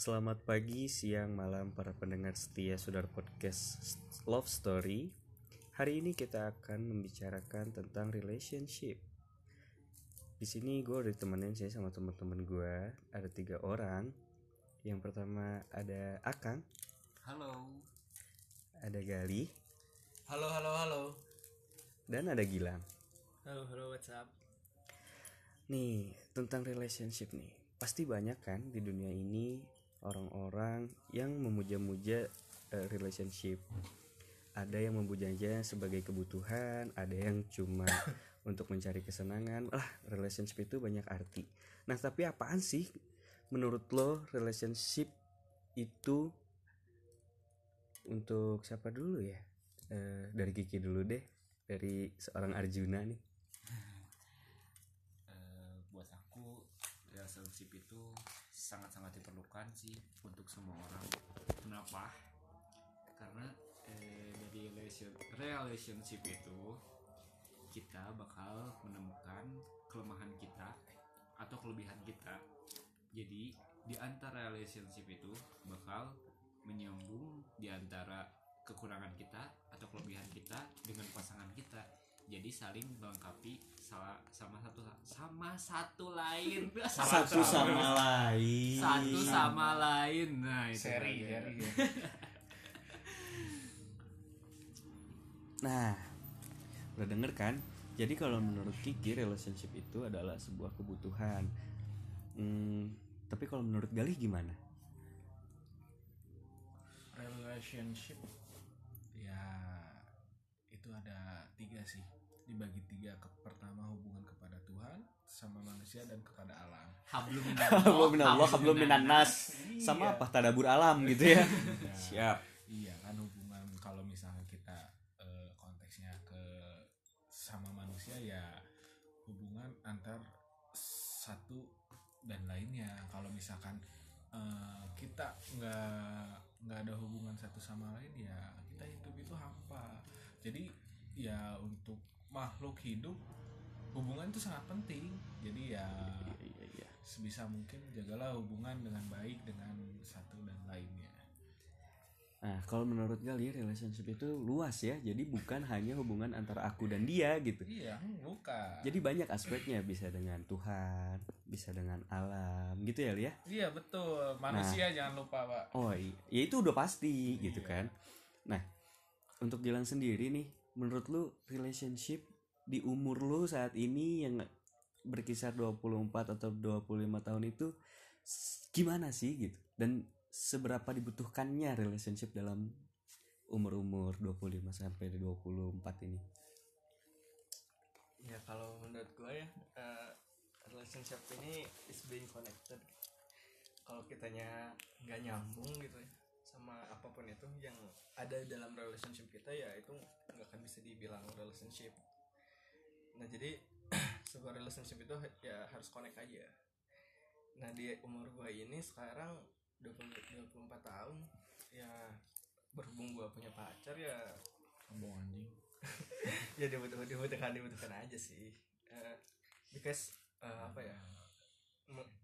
Selamat pagi, siang, malam para pendengar setia Sudar Podcast Love Story. Hari ini kita akan membicarakan tentang relationship. Di sini gue udah ditemenin sih sama teman-teman gue. Ada tiga orang. Yang pertama ada Akang, Halo. ada Gali, Halo, halo, halo. dan ada Gilang. Halo, halo, what's up? Nih, tentang relationship nih. Pasti banyak kan di dunia ini orang-orang yang memuja-muja eh, relationship. Ada yang memujanya sebagai kebutuhan, ada yang cuma untuk mencari kesenangan. Lah, relationship itu banyak arti. Nah, tapi apaan sih menurut lo relationship itu untuk siapa dulu ya? Eh, dari Kiki dulu deh. Dari seorang Arjuna nih. Eh, buat aku relationship itu sangat-sangat diperlukan sih untuk semua orang. Kenapa? Karena eh, dari relation relationship itu kita bakal menemukan kelemahan kita atau kelebihan kita. Jadi di antara relationship itu bakal menyambung di antara kekurangan kita atau kelebihan kita dengan pasangan kita jadi saling melengkapi salah sama satu sama satu lain Satu sama lain. satu sama lain nah itu seri dia. seri Nah, udah denger kan? Jadi kalau menurut Kiki relationship itu adalah sebuah kebutuhan. Hmm, tapi kalau menurut Galih gimana? relationship ya itu ada tiga sih dibagi tiga ke pertama hubungan kepada Tuhan sama manusia dan kepada alam hablum minallah, hablum minan nas. Iya. Sama apa? Tadabur alam gitu ya. Ya, Siap. iya kan hubungan kalau misalnya kita eh, konteksnya ke sama manusia ya hubungan antar satu dan lainnya kalau misalkan eh, kita nggak nggak ada hubungan satu sama lain ya kita hidup itu hampa jadi ya untuk makhluk hidup hubungan itu sangat penting jadi ya Iya, iya, iya. sebisa mungkin jagalah hubungan dengan baik dengan satu dan lainnya Nah, kalau menurut Galih relationship itu luas ya. Jadi bukan hanya hubungan antara aku dan dia gitu. iya bukan Jadi banyak aspeknya bisa dengan Tuhan, bisa dengan alam gitu ya, Li ya. Iya betul, manusia jangan lupa pak. Oh iya, ya itu udah pasti gitu Iya. kan. Nah, untuk Gilang sendiri nih, menurut lu relationship di umur lu saat ini yang berkisar 24 atau 25 tahun itu gimana sih gitu? Dan seberapa dibutuhkannya relationship dalam umur-umur 25 sampai 24 ini? ya kalau menurut gue ya eh, relationship ini is being connected kalau kitanya nggak nyambung gitu ya sama apa pun itu yang ada dalam relationship kita ya itu nggak akan bisa dibilang relationship. Nah jadi sebuah relationship itu ya harus connect aja. Nah di umur gue ini sekarang 20, 24 tahun ya berhubung gue punya pacar ya Sombong anjing. ya dibutuhkan dibutuhkan dibutuhkan aja sih. Eh, because eh, apa ya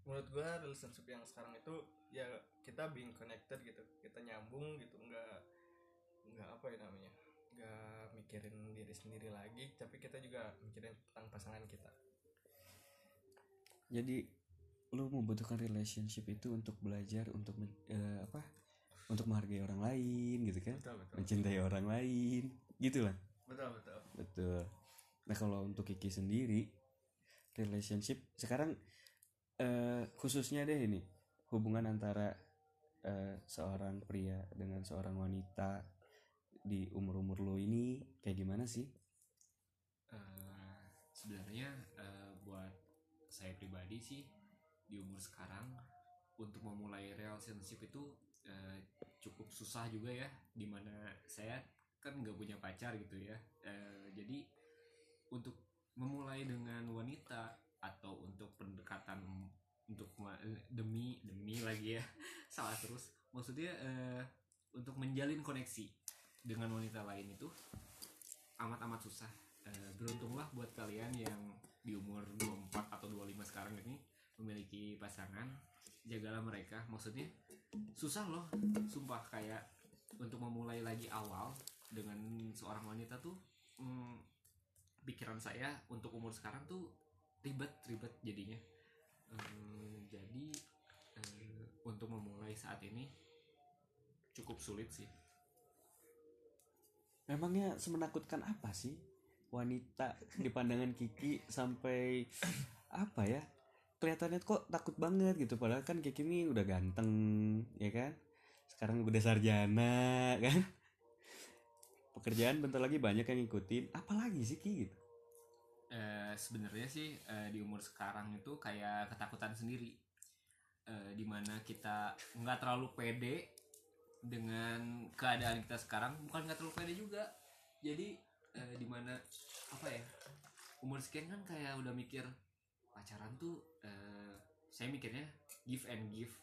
menurut gua relationship yang sekarang itu ya kita being connected gitu kita nyambung gitu nggak nggak apa ya namanya nggak mikirin diri sendiri lagi tapi kita juga mikirin tentang pasangan kita Jadi lu membutuhkan relationship itu untuk belajar untuk men- eh, apa? Untuk menghargai orang lain gitu kan? betul betul Mencintai orang lain gitu lah. betul betul Betul. Nah kalau untuk Kiki sendiri relationship sekarang eh, khususnya deh ini hubungan antara eh, seorang pria dengan seorang wanita di umur-umur lo ini kayak gimana sih? Eh, sebenarnya eh, buat saya pribadi sih di umur sekarang untuk memulai relationship itu eh, cukup susah juga ya di mana saya kan nggak punya pacar gitu ya Eh, jadi untuk memulai dengan wanita atau untuk pendekatan untuk demi demi lagi ya salah terus. Maksudnya eh, untuk menjalin koneksi dengan wanita lain itu amat-amat susah. Eh, beruntunglah buat kalian yang di umur 24 atau 25 sekarang ini memiliki pasangan jagalah mereka. Maksudnya susah loh sumpah. Kayak untuk memulai lagi awal dengan seorang wanita tuh hmm, pikiran saya untuk umur sekarang tuh ribet ribet jadinya Hmm, jadi eh, untuk memulai saat ini cukup sulit sih Memangnya semenakutkan apa sih wanita di pandangan Kiki sampai apa ya? Kelihatannya kok takut banget gitu padahal kan Kiki ini udah ganteng, ya kan? Sekarang udah sarjana kan? Pekerjaan bentar lagi banyak yang ngikutin. Apalagi sih Ki gitu. Eh, sebenarnya sih eh, di umur sekarang itu kayak ketakutan sendiri. Eh, di mana kita nggak terlalu pede dengan keadaan kita sekarang bukan nggak terlalu pede juga. Jadi eh, di mana apa ya umur sekian kan kayak udah mikir pacaran tuh eh, saya mikirnya give and give.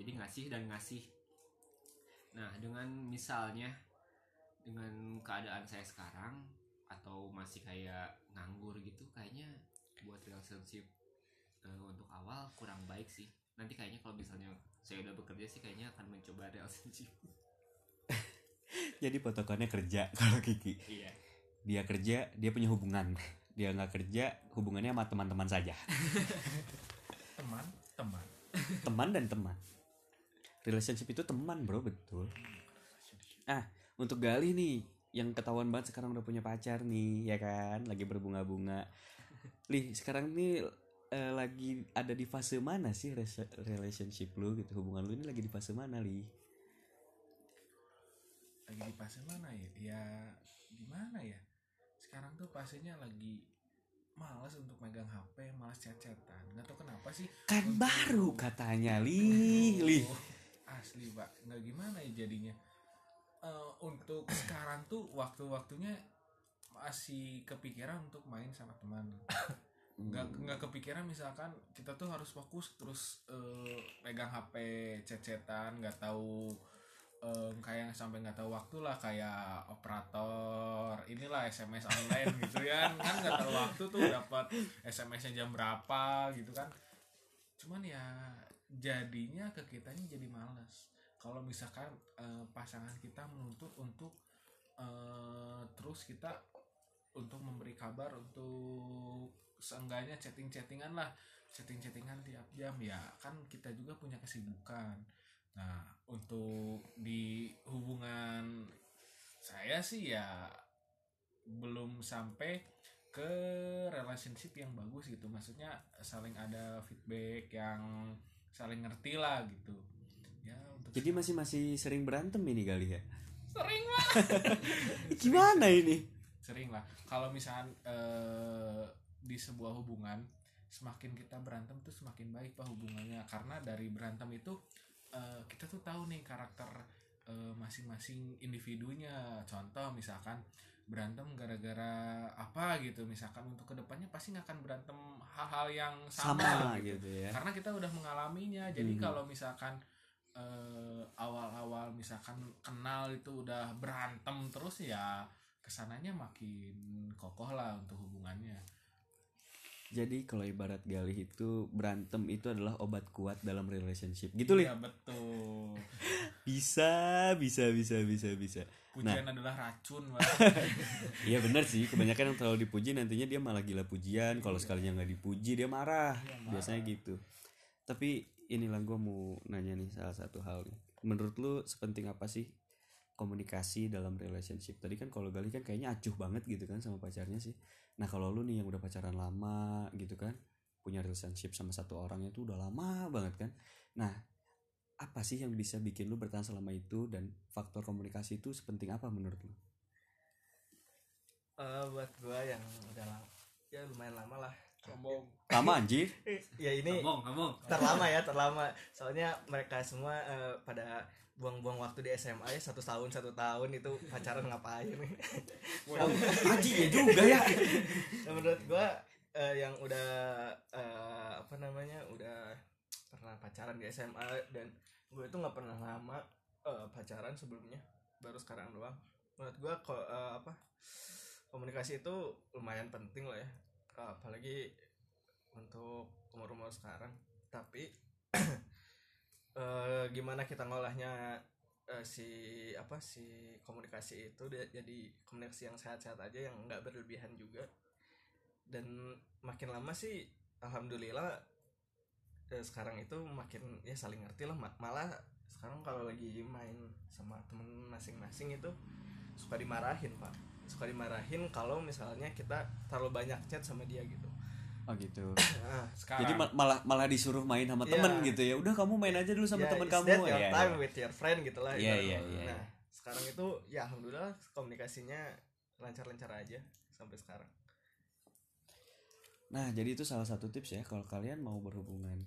Jadi ngasih dan ngasih. Nah dengan misalnya dengan keadaan saya sekarang atau masih kayak nganggur gitu kayaknya buat relationship eh, untuk awal kurang baik sih. Nanti kayaknya kalau misalnya saya udah bekerja sih kayaknya akan mencoba relationship. Jadi potokannya kerja kalau Kiki. iya. Dia kerja, dia punya hubungan. Dia nggak kerja, hubungannya sama teman-teman saja. teman teman. Teman dan teman. Relationship itu teman bro betul. Ah untuk Gali nih yang ketahuan banget sekarang udah punya pacar nih ya kan? Lagi berbunga-bunga. Lih sekarang nih eh, lagi ada di fase mana sih relationship lu gitu? Hubungan lu ini lagi di fase mana li lagi di fase mana ya? Ya gimana ya? Sekarang tuh fasenya lagi malas untuk megang HP malas chat-chatan. Nggak tahu kenapa sih kan Untuk- baru katanya li li Oh, asli pak. Nggak gimana ya jadinya Eh, untuk sekarang tuh waktu-waktunya masih kepikiran untuk main sama teman. Nggak nggak kepikiran misalkan kita tuh harus fokus terus eh, pegang HP cecetan nggak tahu eh, kayak sampai nggak tahu waktu lah kayak operator inilah SMS online gitu ya kan nggak tahu waktu tuh dapat SMS-nya jam berapa gitu kan. Cuman ya jadinya ke kitanya jadi males kalau misalkan eh, pasangan kita menuntut untuk eh, terus kita untuk memberi kabar untuk seenggaknya chatting-chattingan lah. Chatting-chattingan tiap jam ya. Kan kita juga punya kesibukan. Nah untuk di hubungan saya sih ya belum sampai ke relationship yang bagus gitu. Maksudnya saling ada feedback yang saling ngerti lah gitu jadi masih masih sering berantem ini Gali ya? Sering lah. Gimana ini? Sering lah. Kalau misalkan eh, di sebuah hubungan semakin kita berantem tuh semakin baik pak hubungannya. Karena dari berantem itu eh, kita tuh tahu nih karakter eh, masing-masing individunya. Contoh misalkan berantem gara-gara apa gitu. Misalkan untuk ke depannya pasti nggak akan berantem hal-hal yang sama, sama gitu. gitu ya. Karena kita udah mengalaminya. Jadi Mhm. kalau misalkan eh, awal-awal misalkan kenal itu udah berantem terus ya ke sananya makin kokoh lah untuk hubungannya Jadi kalau ibarat Galih itu berantem itu adalah obat kuat dalam relationship. Gitu. Iya betul Bisa, bisa, bisa, bisa, bisa. pujian adalah racun. Iya benar sih. Kebanyakan yang terlalu dipuji nantinya dia malah gila pujian. Kalau sekalinya nggak dipuji dia marah. Iya, marah. Biasanya gitu. Tapi inilah gue mau nanya nih salah satu hal nih. Menurut lu sepenting apa sih komunikasi dalam relationship? Tadi kan kalau Galih kan kayaknya acuh banget gitu kan sama pacarnya sih. Nah kalau lu nih yang udah pacaran lama gitu kan, punya relationship sama satu orang itu udah lama banget kan. Nah apa sih yang bisa bikin lu bertahan selama itu dan faktor komunikasi itu sepenting apa menurut lu? Eh, buat gua yang udah lama ya lumayan lama lah sombong. Lama anjir. ya ini ngomong ngomong terlama ya terlama. Soalnya mereka semua eh, pada buang-buang waktu di SMA ya satu tahun satu tahun itu pacaran ngapain Anjing ya juga ya. Nah, menurut gua eh, yang udah eh, apa namanya udah pernah pacaran di SMA dan gue itu nggak pernah lama eh, pacaran sebelumnya. Baru sekarang doang. Menurut gua kok eh, apa komunikasi itu lumayan penting lah ya apalagi untuk umur umur sekarang. Tapi eh, gimana kita ngolahnya eh, si apa si komunikasi itu jadi komunikasi yang sehat-sehat aja yang nggak berlebihan juga. Dan makin lama sih alhamdulillah eh, sekarang itu makin ya saling ngerti lah. Ma- malah sekarang kalau lagi main sama temen masing-masing itu suka dimarahin pak suka dimarahin kalau misalnya kita terlalu banyak chat sama dia gitu. Oh gitu. Nah, sekarang. Jadi ma- malah malah disuruh main sama Iya. temen gitu ya? Udah kamu main aja dulu sama ya, temen kamu that your ya, time ya. with your friend gitu lah Iya, iya, iya, nah sekarang itu ya alhamdulillah komunikasinya lancar-lancar aja sampai sekarang. Nah, jadi itu salah satu tips ya kalau kalian mau berhubungan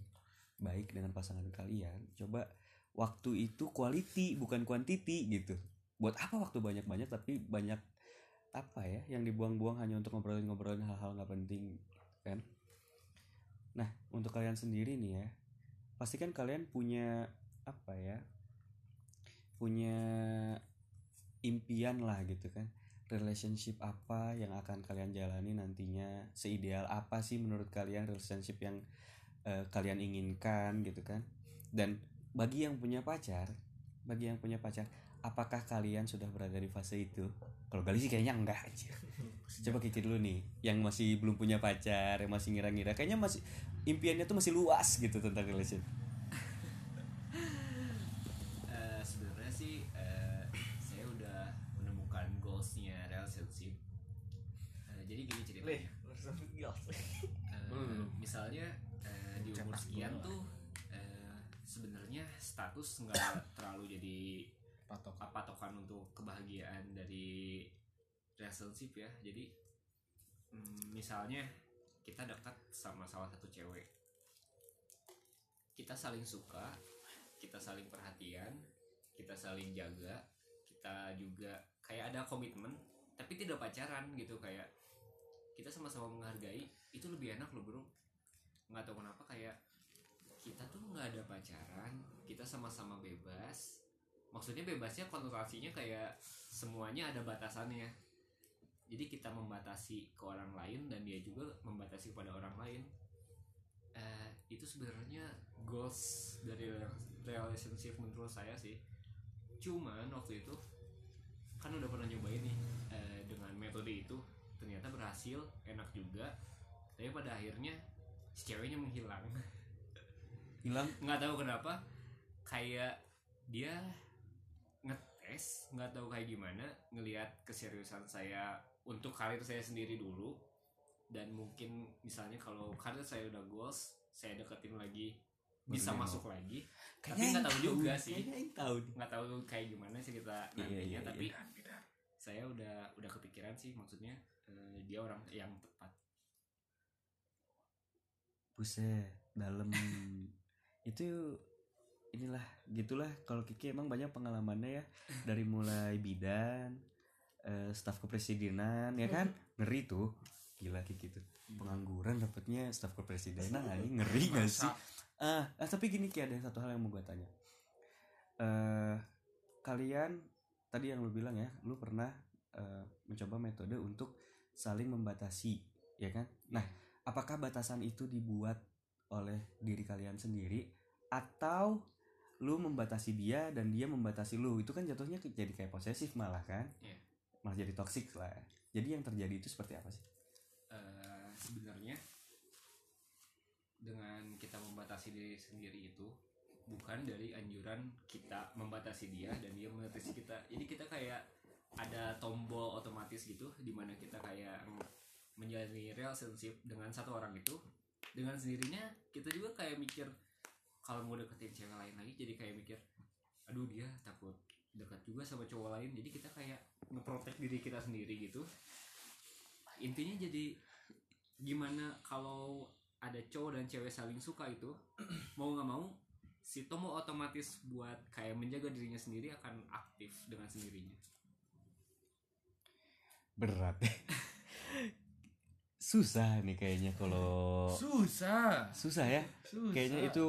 baik dengan pasangan kalian, coba waktu itu quality bukan quantity gitu. Buat apa waktu banyak-banyak tapi banyak apa ya yang dibuang-buang hanya untuk ngobrolin-ngobrolin hal-hal nggak penting kan? Nah, untuk kalian sendiri nih ya, pastikan kalian punya apa ya? Punya impian lah gitu kan relationship apa yang akan kalian jalani nantinya seideal apa sih menurut kalian relationship yang eh, kalian inginkan gitu kan dan bagi yang punya pacar bagi yang punya pacar apakah kalian sudah berada di fase itu? Kalau Gali sih kayaknya enggak aja coba kiki dulu nih yang masih belum punya pacar yang masih ngira-ngira. Kayaknya masih impiannya tuh masih luas gitu tentang relation Eh, sebenarnya sih eh, saya udah menemukan goalsnya relationship. Eh, jadi gini ceritanya. Belum. misalnya eh, di umur sekian tuh eh, sebenarnya status nggak terlalu jadi patok patokan untuk kebahagiaan dari relationship ya. Jadi mm, misalnya kita dekat sama salah satu cewek. Kita saling suka kita saling perhatian kita saling jaga kita juga kayak ada komitmen tapi tidak pacaran gitu. Kayak kita sama-sama menghargai itu lebih enak loh bro. Nggak tahu kenapa kayak kita tuh nggak ada pacaran kita sama-sama bebas maksudnya bebasnya konotasinya kayak semuanya ada batasannya. Jadi kita membatasi ke orang lain dan dia juga membatasi kepada orang lain. Eh, itu sebenarnya goals dari relationship menurut saya sih. Cuman waktu itu kan udah pernah nyobain nih eh, dengan metode itu ternyata berhasil enak juga. Tapi pada akhirnya si ceweknya menghilang. Hilang? Nggak tahu kenapa kayak dia nggak tahu kayak gimana ngelihat keseriusan saya untuk karir saya sendiri dulu. Dan mungkin misalnya kalau karir saya udah goals saya deketin lagi bisa Baru masuk lagi. Tapi Kayaknya nggak yang tahu juga sih tahu. Nggak tahu kayak gimana sih kita Iya, nantinya. iya, tapi iya. saya udah udah kepikiran sih maksudnya eh, dia orang yang tepat. Buset, dalam. Itu inilah gitulah. Kalau Kiki emang banyak pengalamannya ya. Dari mulai bidan, eh, staf kepresidenan ya kan? Ngeri tuh. Gila Kiki tuh. Pengangguran dapatnya staf kepresidenan. Ini ngeri gak sih? Ah, ah, tapi gini Ki ada satu hal yang mau gue tanya. Eh kalian tadi yang lu bilang ya, lu pernah eh, mencoba metode untuk saling membatasi, ya kan? Nah, apakah batasan itu dibuat oleh diri kalian sendiri atau lu membatasi dia dan dia membatasi lu? Itu kan jatuhnya jadi kayak posesif malah kan? Iya. Malah jadi toksik lah. Jadi yang terjadi itu seperti apa sih? Eh, sebenarnya dengan kita membatasi diri sendiri itu bukan dari anjuran kita membatasi dia dan dia membatasi kita jadi kita kayak ada tombol otomatis gitu di mana kita kayak menjalani relationship dengan satu orang itu dengan sendirinya kita juga kayak mikir kalau mau deketin cewek lain lagi jadi kayak mikir aduh dia takut dekat juga sama cowok lain. Jadi kita kayak ngeprotek diri kita sendiri gitu. Intinya jadi gimana kalau ada cowok dan cewek saling suka itu mau nggak mau si Tomo otomatis buat kayak menjaga dirinya sendiri akan aktif dengan sendirinya. Berat. Susah nih kayaknya kalau susah. Susah ya. susah. Kayaknya itu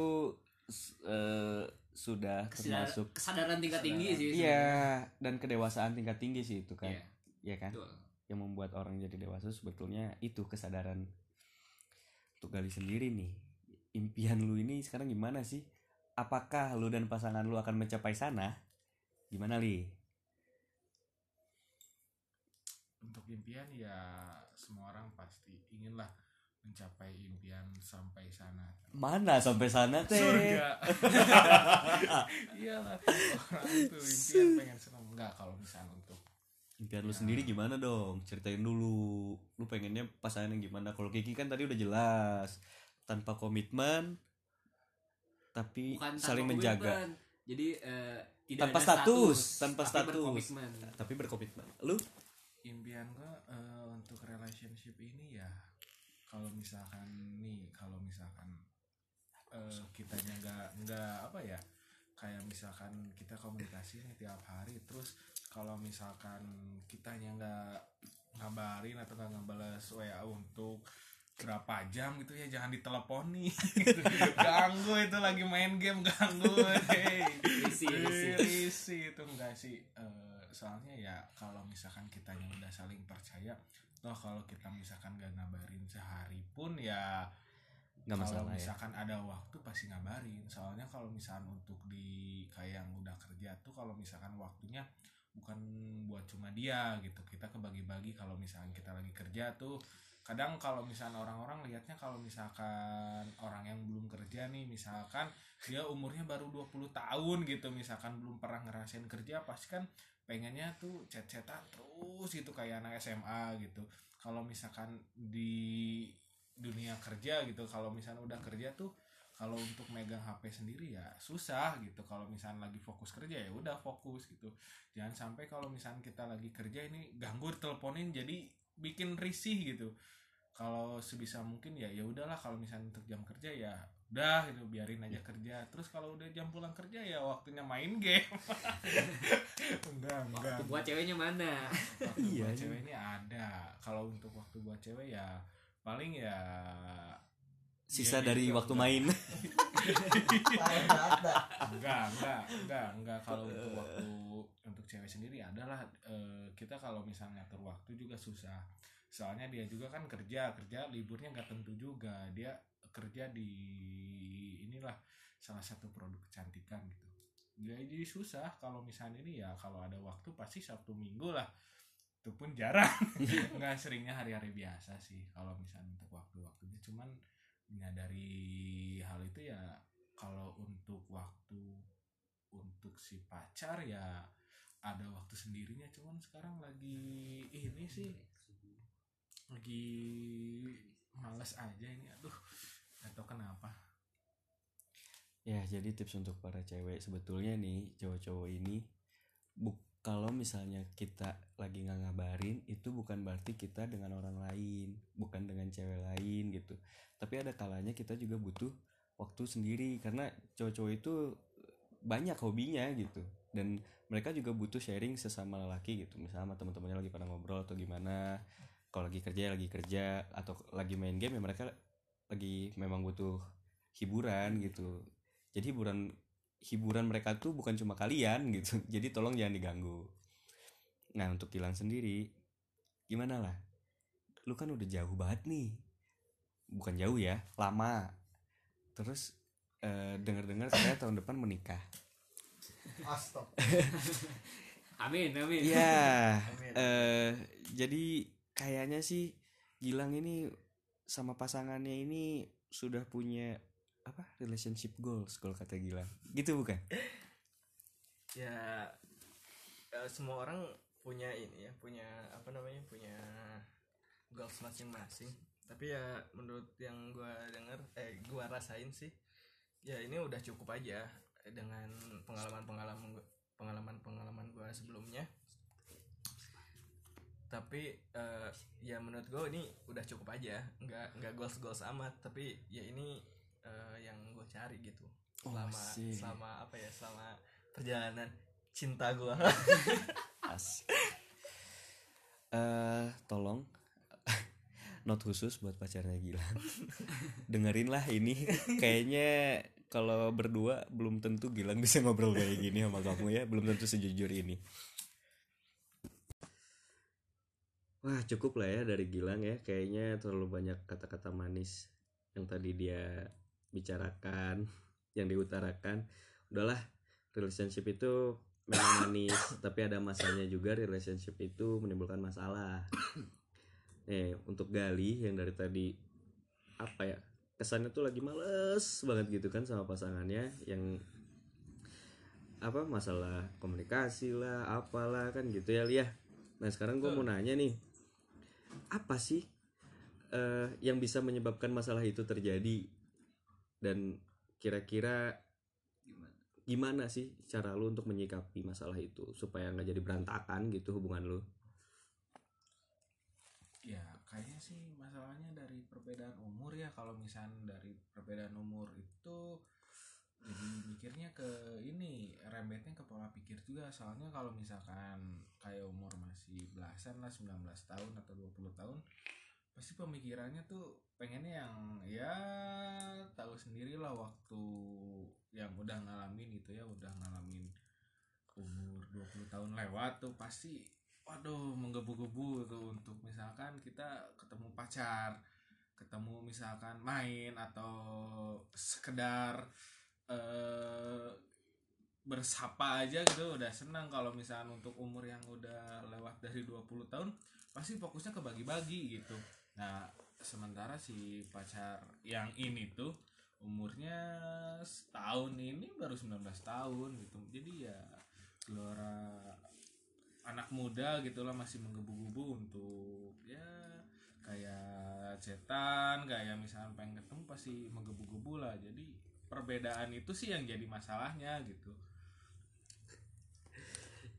eh, sudah Kesadar- termasuk kesadaran tingkat tinggi sih Iya, dan kedewasaan tingkat tinggi sih itu kan. Iya, Iya kan? betul. Yang membuat orang jadi dewasa sebetulnya itu kesadaran untuk gali sendiri nih. Impian lu ini sekarang gimana sih? apakah lu dan pasangan lu akan mencapai sana gimana li untuk impian ya semua orang pasti inginlah mencapai impian sampai sana. Mana sampai sana teh? Surga. Iyalah orang itu impian pengen senang enggak kalau misalnya untuk impian lu Ya. sendiri gimana dong? Ceritain dulu. Lu pengennya pasangan yang gimana? Kalau Kiki kan tadi udah jelas tanpa komitmen tapi bukan tanpa saling menjaga. Komitmen. jadi eh, tidak Tanpa ada status, tanpa tapi status. berkomitmen. tapi berkomitmen. Lu? Impian gua eh, untuk relationship ini ya kalau misalkan nih kalau misalkan eh, kitanya nggak nggak apa ya kayak misalkan kita komunikasi nih tiap hari terus kalau misalkan kitanya nggak ngabarin atau nggak ngebales WA untuk berapa jam gitu ya jangan diteleponi. Ganggu itu lagi main game ganggu. Hey. Itu enggak sih. Eh, soalnya ya kalau misalkan kitanya udah saling percaya toh kalau kita misalkan gak ngabarin sehari pun ya nggak kalau masalah ya. misalkan ada waktu pasti ngabarin. Soalnya kalau misalkan untuk di kayak yang udah kerja tuh kalau misalkan waktunya bukan buat cuma dia gitu. Kita kebagi-bagi kalau misalkan kita lagi kerja tuh. Kadang kalau misalkan orang-orang lihatnya kalau misalkan orang yang belum kerja nih misalkan dia umurnya baru 20 tahun gitu misalkan belum pernah ngerasain kerja pasti kan pengennya tuh chat-chatan terus gitu kayak anak SMA gitu. Kalau misalkan di dunia kerja gitu kalau misalnya udah kerja tuh kalau untuk megang HP sendiri ya susah gitu. Kalau misalnya lagi fokus kerja ya udah fokus gitu. Jangan sampai kalau misalnya kita lagi kerja ini ganggu teleponin jadi bikin risih gitu. Kalau sebisa mungkin ya ya udahlah kalau misalnya untuk jam kerja ya udah itu biarin aja kerja. Terus kalau udah jam pulang kerja ya waktunya main game. Enggak enggak. Waktu buat ceweknya mana? Waktu Iya, buat iya. cewek ini ada. Kalau untuk waktu buat cewek ya paling ya sisa ya dari gitu, waktu enggak. main enggak. Enggak enggak enggak kalau untuk waktu untuk cewek sendiri adalah eh, kita kalau misalnya ngatur waktu juga susah. Soalnya dia juga kan kerja kerja liburnya nggak tentu juga. Dia kerja di inilah salah satu produk kecantikan gitu. Jadi susah kalau misalnya ini ya kalau ada waktu pasti sabtu minggu lah. Itu pun jarang. Nggak seringnya hari-hari biasa sih kalau misalnya untuk waktu-waktunya. Cuman menyadari hal itu ya kalau untuk waktu untuk si pacar ya ada waktu sendirinya. Cuman sekarang lagi ini sih. lagi males aja ini. Aduh gak tau kenapa? Ya jadi tips untuk para cewek sebetulnya nih cowok-cowok ini buk kalau misalnya kita lagi nggak ngabarin itu bukan berarti kita dengan orang lain bukan dengan cewek lain gitu. Tapi ada kalanya kita juga butuh waktu sendiri karena cowok-cowok itu banyak hobinya gitu. Dan mereka juga butuh sharing sesama lelaki gitu misalnya sama teman-temannya lagi pada ngobrol atau gimana. Kalau lagi kerja ya lagi kerja atau lagi main game ya mereka lagi memang butuh hiburan gitu. Jadi hiburan hiburan mereka tuh bukan cuma kalian gitu. Jadi tolong jangan diganggu. Nah untuk Gilang sendiri gimana lah? Lu kan udah jauh banget nih. Bukan jauh ya lama. Terus eh, dengar-dengar katanya tahun depan menikah. Astag. amin amin. Iya. Amin. eh jadi kayaknya sih Gilang ini sama pasangannya ini sudah punya apa relationship goals kalau kata Gilang. Gitu bukan? Ya eh, semua orang punya ini ya punya apa namanya punya goals masing-masing. Tapi ya menurut yang gua denger eh gua rasain sih ya ini udah cukup aja dengan pengalaman-pengalaman gua- pengalaman-pengalaman gua sebelumnya tapi eh, ya menurut gue ini udah cukup aja nggak nggak goals goals amat tapi ya ini eh, yang gue cari gitu Oh, selama asik. selama apa ya selama perjalanan cinta gue Asik. Eh, tolong not khusus buat pacarnya Gilang. Dengerin lah ini. Kayaknya kalau berdua belum tentu Gilang bisa ngobrol kayak gini sama kamu ya. Belum tentu sejujur ini. Wah cukup lah ya dari Gilang ya. Kayaknya terlalu banyak kata-kata manis yang tadi dia bicarakan. yang diutarakan udahlah relationship itu memang manis tapi ada masanya juga relationship itu menimbulkan masalah nih untuk Gali yang dari tadi apa ya kesannya tuh lagi males banget gitu kan sama pasangannya yang apa masalah komunikasi lah apalah kan gitu ya Lia nah sekarang gue mau nanya nih apa sih eh, yang bisa menyebabkan masalah itu terjadi? Dan kira-kira gimana gimana sih cara lu untuk menyikapi masalah itu supaya nggak jadi berantakan gitu hubungan lu? Ya kayaknya sih masalahnya dari perbedaan umur ya. Kalau misalnya dari perbedaan umur itu jadi mikirnya ke ini rembetnya ke pola pikir juga. Soalnya kalau misalkan kayak umur masih belasan lah 19 tahun atau 20 tahun pasti pemikirannya tuh pengennya yang ya tahu sendirilah waktu yang udah ngalamin gitu ya udah ngalamin umur 20 tahun lewat tuh pasti waduh menggebu-gebu tuh untuk misalkan kita ketemu pacar ketemu misalkan main atau sekedar eh bersapa aja gitu udah senang. Kalau misalkan untuk umur yang udah lewat dari 20 tahun pasti fokusnya ke bagi-bagi gitu. Nah sementara si pacar yang ini tuh umurnya setahun ini baru 19 tahun gitu. Jadi ya gelora anak muda gitulah masih menggebu-gebu untuk ya kayak cetan kayak misalnya pengen ketemu pasti menggebu-gebu lah. Jadi perbedaan itu sih yang jadi masalahnya gitu.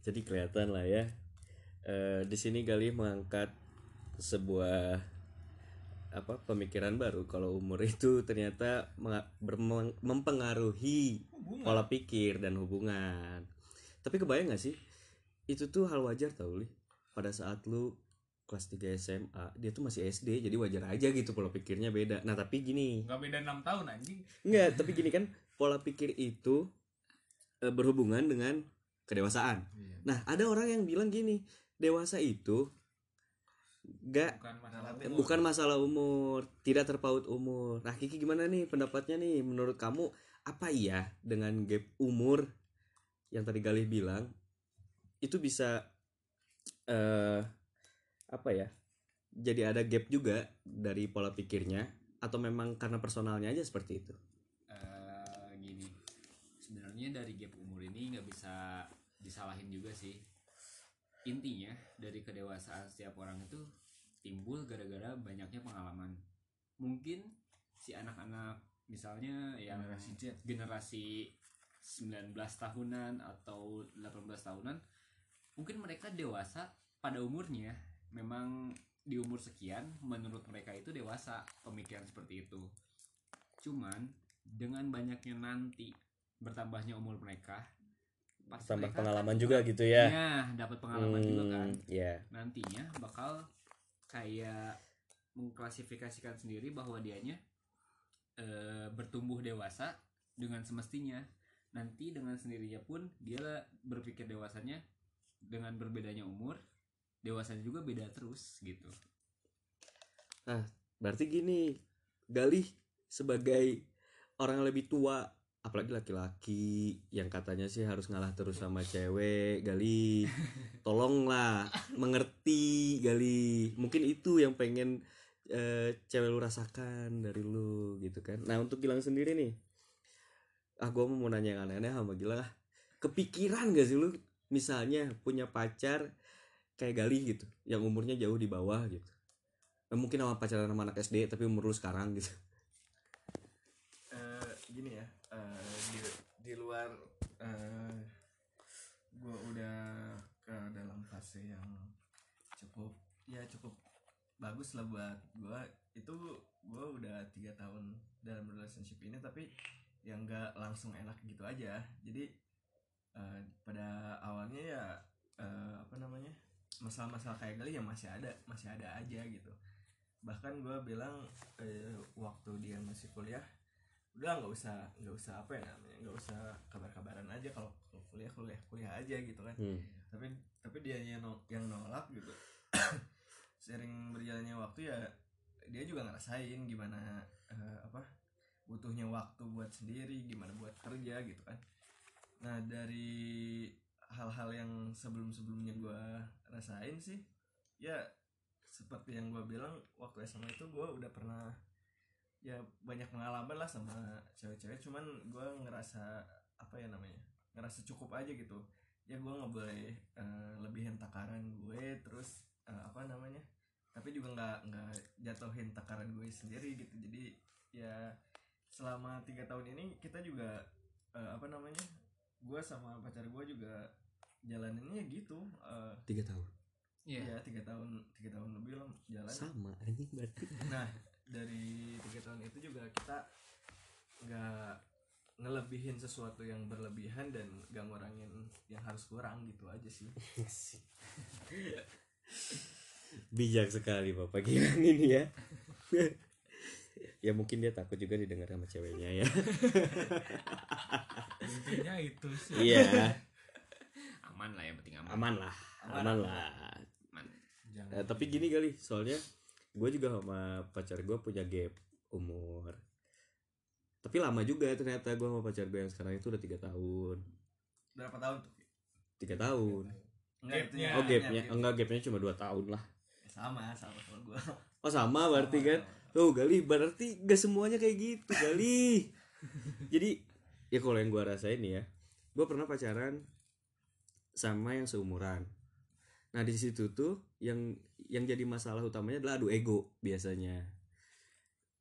Jadi kelihatan lah ya. Eh, di sini Gali mengangkat sebuah apa pemikiran baru. Kalau umur itu ternyata mempengaruhi pola pikir dan hubungan. Tapi kebayang gak sih? Itu tuh hal wajar tau li pada saat lu kelas 3 SMA dia tuh masih SD jadi wajar aja gitu pola pikirnya beda nah tapi gini nggak beda enam tahun anjing Enggak, tapi gini kan pola pikir itu eh, berhubungan dengan kedewasaan. Iya. Nah, ada orang yang bilang gini, dewasa itu gak bukan masalah umur. bukan masalah umur, tidak terpaut umur. Nah, Kiki gimana nih pendapatnya nih? Menurut kamu apa iya dengan gap umur yang tadi Galih bilang itu bisa eh apa ya? Jadi ada gap juga dari pola pikirnya atau memang karena personalnya aja seperti itu? Eh, gini sebenarnya dari gap umur ini nggak bisa disalahin juga sih intinya dari kedewasaan setiap orang itu timbul gara-gara banyaknya pengalaman mungkin si anak-anak misalnya yang Generasi Z. generasi 19 tahunan atau 18 tahunan mungkin mereka dewasa pada umurnya memang di umur sekian menurut mereka itu dewasa pemikiran seperti itu. Cuman dengan banyaknya nanti bertambahnya umur mereka pasti tambah mereka pengalaman kan juga gitu ya. Iya, dapat pengalaman juga kan. Hmm, ya nantinya bakal kayak mengklasifikasikan sendiri bahwa dianya eh, bertumbuh dewasa dengan semestinya. Nanti dengan sendirinya pun dia berpikir dewasanya dengan berbedanya umur dewasanya juga beda terus gitu. Berarti gini Galih sebagai orang yang lebih tua apalagi laki-laki yang katanya sih harus ngalah terus sama cewek Gali tolonglah mengerti Gali mungkin itu yang pengen eh, cewek lu rasakan dari lu gitu kan. Nah untuk Gilang sendiri nih ah gue mau nanya yang aneh-aneh sama Gilang. Kepikiran gak sih lu misalnya punya pacar kayak Gali gitu yang umurnya jauh di bawah gitu. Eh, mungkin sama pacaran sama anak SD tapi umur lu sekarang gitu. Eh, gini ya eh, di di luar eh gue udah ke dalam fase yang cukup ya cukup bagus lah buat gue itu gue udah tiga tahun dalam relationship ini tapi yang nggak langsung enak gitu aja. Jadi eh, pada awalnya ya eh, apa namanya masalah-masalah kayak gini yang masih ada masih ada aja gitu. Bahkan gue bilang eh, waktu dia masih kuliah udah nggak usah nggak usah apa ya namanya nggak usah kabar-kabaran aja kalau kuliah kuliah kuliah aja gitu kan. Hmm. tapi tapi dia yang yang nolak gitu. Sering berjalannya waktu ya dia juga ngerasain gimana eh, apa butuhnya waktu buat sendiri gimana buat kerja gitu kan. Nah dari hal-hal yang sebelum-sebelumnya gue rasain sih. Ya seperti yang gue bilang waktu SMA itu gue udah pernah ya banyak pengalaman lah sama cewek-cewek. Cuman gue ngerasa apa ya namanya ngerasa cukup aja gitu. Ya gue nggak boleh eh, lebihin takaran gue terus eh, apa namanya tapi juga nggak nggak jatuhin takaran gue sendiri gitu. Jadi ya selama tiga tahun ini kita juga eh, apa namanya gue sama pacar gue juga jalanannya gitu eh, tiga tahun. Iya. ya tiga tahun tiga tahun lebih lah jalan. Sama anjing berarti. Nah dari tiga tahun itu juga kita nggak ngelebihin sesuatu yang berlebihan dan gak ngurangin yang harus kurang gitu aja sih. Bijak sekali bapak Gilang ini ya? Ya mungkin dia takut juga didengar sama ceweknya ya. Intinya itu sih. Iya aman lah yang penting aman, aman lah aman. lah. Aman. jangan. Eh, tapi gini kali soalnya gue juga sama pacar gue punya gap umur. Tapi lama juga ternyata gue sama pacar gue yang sekarang itu udah tiga tahun. Berapa tahun tuh? Tiga tahun. Enggak, Gapnya. ya, oh gapnya. Gap. enggak gapnya cuma dua tahun lah. Sama sama sama gue oh sama berarti kan? tuh gali berarti gak semuanya kayak gitu gali. Jadi ya kalau yang gue rasain ya gue pernah pacaran sama yang seumuran. Nah di situ tuh yang yang jadi masalah utamanya adalah adu ego biasanya.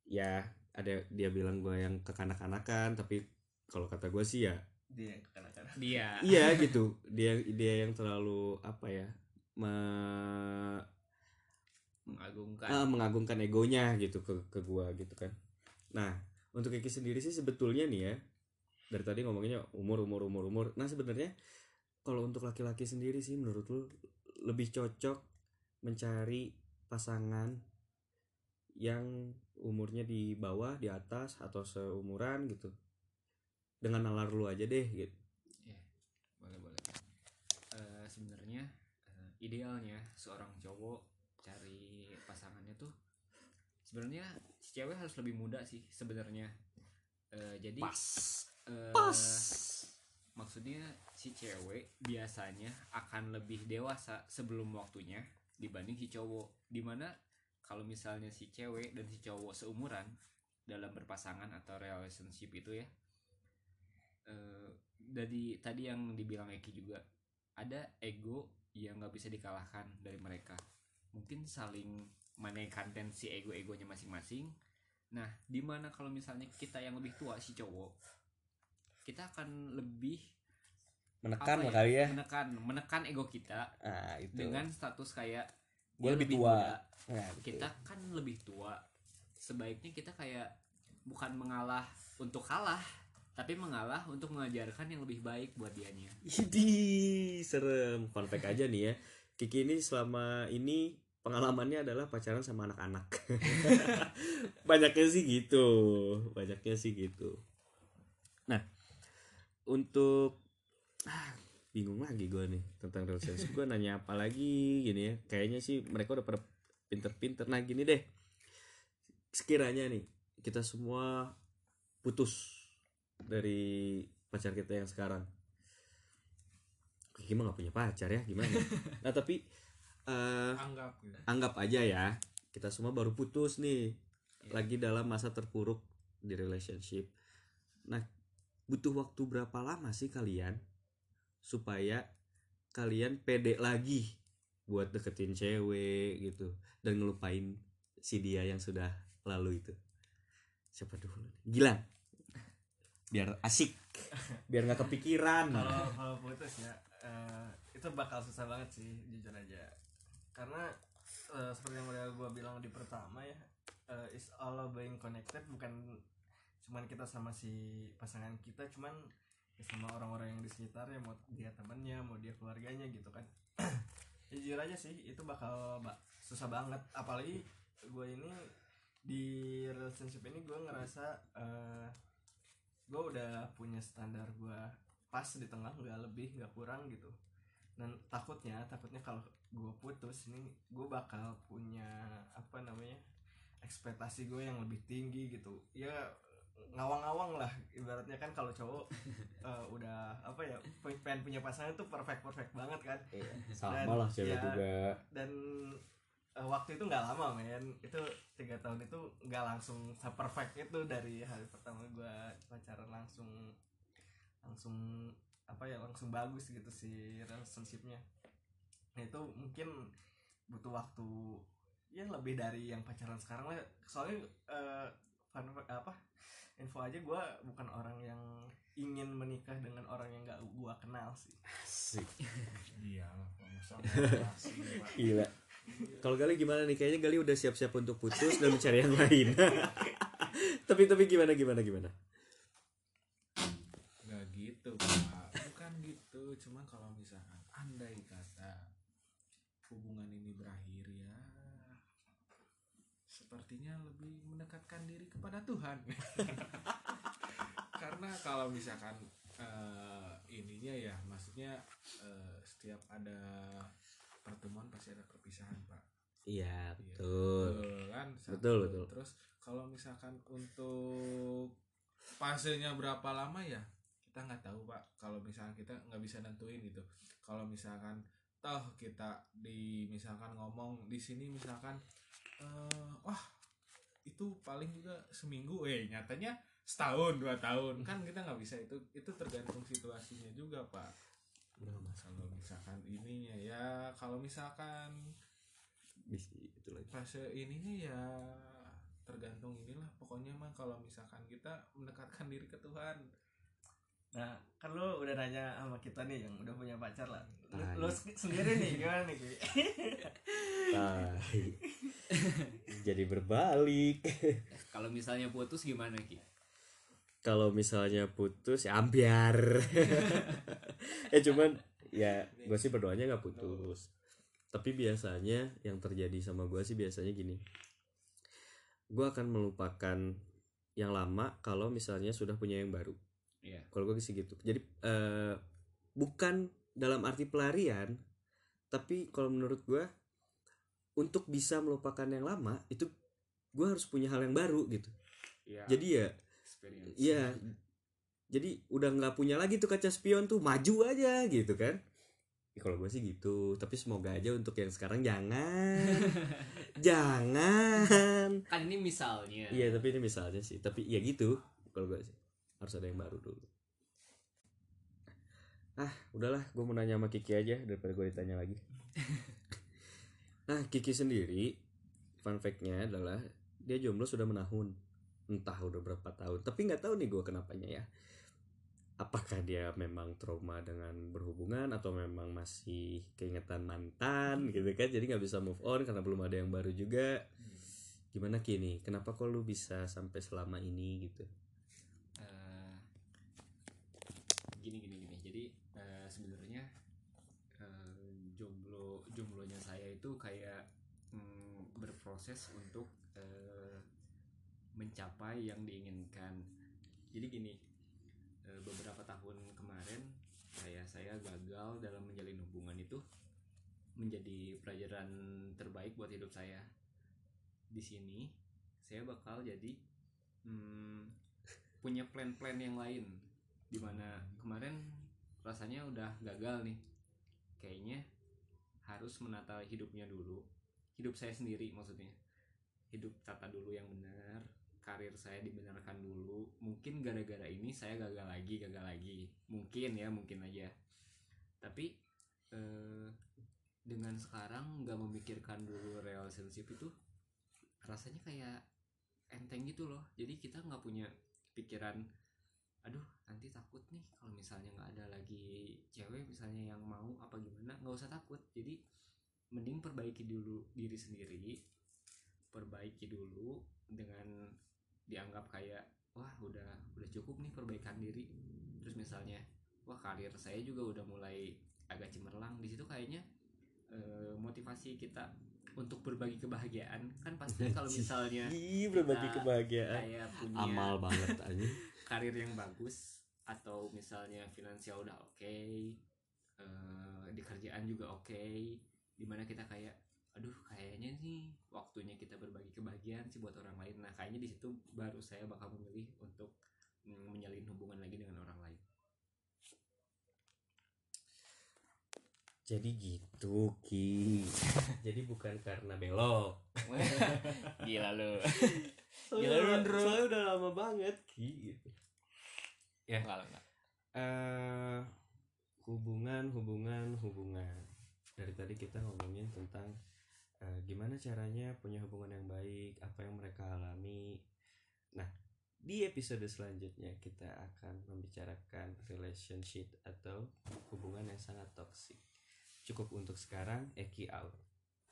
Ya ada dia bilang gue yang kekanak-kanakan tapi kalau kata gue sih ya dia yang kekanak-kanak dia. Iya gitu. Dia dia yang terlalu apa ya me- mengagungkan. Ah, mengagungkan egonya gitu ke ke gua gitu kan. Nah untuk Kiki sendiri sih sebetulnya nih ya dari tadi ngomonginnya umur umur umur umur. Nah sebenarnya kalau untuk laki-laki sendiri sih menurut lu lebih cocok mencari pasangan yang umurnya di bawah di atas atau seumuran gitu. Dengan nalar lu aja deh gitu Iya, boleh boleh. Eh, sebenarnya eh, idealnya seorang cowok cari pasangannya tuh sebenarnya si cewek harus lebih muda sih sebenarnya. Eh, jadi eh, maksudnya si cewek biasanya akan lebih dewasa sebelum waktunya dibanding si cowok. Di mana kalau misalnya si cewek dan si cowok seumuran dalam berpasangan atau relationship itu ya eh, dari tadi yang dibilang Eki juga ada ego yang nggak bisa dikalahkan dari mereka. Mungkin saling menaikkan tensi ego-egonya masing-masing. Nah di mana kalau misalnya kita yang lebih tua si cowok kita akan lebih menekan lah kali ya menekan menekan ego kita ah itu dengan status kayak Gua dia lebih tua. muda. Nah, betul. kita kan lebih tua sebaiknya kita kayak bukan mengalah untuk kalah tapi mengalah untuk mengajarkan yang lebih baik buat dianya Idi, serem. Fact aja nih ya. Kiki ini selama ini pengalamannya adalah pacaran sama anak-anak. Banyaknya sih gitu. Banyaknya sih gitu. Untuk ah, bingung lagi gue nih tentang relationship. Gue nanya apa lagi gini ya. Kayaknya sih mereka udah pada pinter-pinter. Nah, gini deh. Sekiranya nih kita semua putus dari pacar kita yang sekarang mah gak punya pacar ya gimana nah tapi eh, anggap gitu anggap aja ya kita semua baru putus nih Iya. lagi dalam masa terpuruk di relationship nah butuh waktu berapa lama sih kalian supaya kalian pede lagi buat deketin cewek gitu dan ngelupain si dia yang sudah lalu itu? Siapa dulu Gilang. Biar asik. Biar nggak kepikiran. Kalau kalau putus ya eh, itu bakal susah banget sih jujur aja. Karena eh, seperti yang udah gue bilang di pertama ya eh, is all about being connected bukan cuman kita sama si pasangan kita cuman ya sama orang-orang yang di sekitarnya mau dia temannya mau dia keluarganya gitu kan. Jujur aja sih itu bakal ba- susah banget. Apalagi gue ini di relationship ini gue ngerasa eh, gue udah punya standar gue pas di tengah nggak lebih nggak kurang gitu. Dan takutnya takutnya kalau gue putus ini gue bakal punya apa namanya ekspektasi gue yang lebih tinggi gitu. Ya ngawang-ngawang lah ibaratnya kan kalau cowok eh, udah apa ya pengen punya pasangan tuh perfect perfect banget kan. Sama Dan, lah cewek ya, juga. dan eh, waktu itu nggak lama men. Itu tiga tahun itu nggak langsung perfect itu dari hari pertama gue pacaran langsung langsung apa ya langsung bagus gitu si relationshipnya. Nah itu mungkin butuh waktu ya lebih dari yang pacaran sekarang lah. Soalnya eh, fun apa info aja gue bukan orang yang ingin menikah dengan orang yang nggak gue kenal sih. Asik. iya gila. Kalau Gali gimana nih? Kayaknya Gali udah siap-siap untuk putus dan mencari yang lain. Tapi tapi gimana gimana gimana? Nggak gitu pak. Bukan gitu. Cuman kalau misalkan andai kata hubungan ini berakhir sepertinya lebih mendekatkan diri kepada Tuhan karena kalau misalkan eh, ininya ya maksudnya eh, setiap ada pertemuan pasti ada perpisahan pak iya Iya. betul Betul kan Satu. Betul, betul. terus kalau misalkan untuk fasenya berapa lama ya kita nggak tahu pak kalau misalkan kita nggak bisa nentuin gitu kalau misalkan toh kita di misalkan ngomong di sini misalkan eh, wah itu paling juga seminggu. Eh nyatanya setahun dua tahun. Kan kita nggak bisa itu itu tergantung situasinya juga pak. Kalau misalkan ininya ya kalau misalkan itu lagi. fase ininya ya tergantung inilah. Pokoknya mah kalau misalkan kita mendekatkan diri ke Tuhan Nah, kan lu udah nanya sama kita nih yang udah punya pacar lah. Lu, lu se- sendiri nih gimana nih? Ki? Jadi berbalik. Kalau misalnya putus gimana ki? Kalau misalnya putus ya ambiar. Eh cuman ya gue sih berdoanya nggak putus. Tapi biasanya yang terjadi sama gue sih biasanya gini. Gue akan melupakan yang lama kalau misalnya sudah punya yang baru Iya. kalau gue sih gitu jadi eh, bukan dalam arti pelarian tapi kalau menurut gue untuk bisa melupakan yang lama itu gue harus punya hal yang baru gitu Iya. jadi ya experience Iya. Jadi udah nggak punya lagi tuh kaca spion tuh maju aja gitu kan. Ya, kalau gue sih gitu, tapi semoga aja untuk yang sekarang jangan. jangan. kan ini misalnya Iya, tapi ini misalnya sih. Tapi ya gitu kalau gue sih. Harus ada yang baru dulu. Ah, udahlah, gue mau nanya sama Kiki aja daripada gue ditanya lagi. nah, Kiki sendiri fun fact-nya adalah dia jomblo sudah menahun. Entah udah berapa tahun. Tapi nggak tahu nih gue kenapanya ya. Apakah dia memang trauma dengan berhubungan atau memang masih keingetan mantan gitu kan? Jadi nggak bisa move on karena belum ada yang baru juga. Gimana kini kenapa kok lu bisa sampai selama ini gitu Eh, gini gini gini jadi eh, sebenarnya eh, jomblo jomblonya saya itu kayak mm, berproses untuk eh, mencapai yang diinginkan. Jadi gini eh, beberapa tahun kemarin kayak saya gagal dalam menjalin hubungan itu menjadi pelajaran terbaik buat hidup saya. Di sini saya bakal jadi mm, punya plan-plan yang lain. Di mana kemarin rasanya udah gagal nih. Kayaknya harus menata hidupnya dulu. Hidup saya sendiri maksudnya. Hidup tata dulu yang benar karir saya dibenarkan dulu. Mungkin gara-gara ini saya gagal lagi gagal lagi. Mungkin ya mungkin aja. Tapi eh, dengan sekarang nggak memikirkan dulu relationship itu rasanya kayak enteng gitu loh. Jadi kita nggak punya pikiran aduh nanti takut nih kalau misalnya nggak ada lagi cewek misalnya yang mau apa gimana nggak usah takut. Jadi mending perbaiki dulu diri sendiri perbaiki dulu dengan dianggap kayak wah udah udah cukup nih perbaikan diri. Terus misalnya wah karir saya juga udah mulai agak cemerlang. Di situ kayaknya eh, motivasi kita untuk berbagi kebahagiaan kan pasti kalau misalnya berbagi kebahagiaan. kayak punya amal banget aja karir yang bagus atau misalnya finansial udah oke eh, di kerjaan juga oke di mana kita kayak aduh kayaknya nih waktunya kita berbagi kebahagiaan sih buat orang lain. Nah kayaknya di situ baru saya bakal memilih untuk mm, menyalin hubungan lagi dengan orang lain. Jadi gitu ki. Jadi bukan karena belok. Gila lu. Gila, Rundro. soalnya udah lama banget ki gitu. Ya. Enggak enggak. Eh hubungan hubungan hubungan. Dari tadi kita ngomongin tentang eh, gimana caranya punya hubungan yang baik apa yang mereka alami. Nah di episode selanjutnya kita akan membicarakan relationship atau hubungan yang sangat toksik cukup untuk sekarang Eki out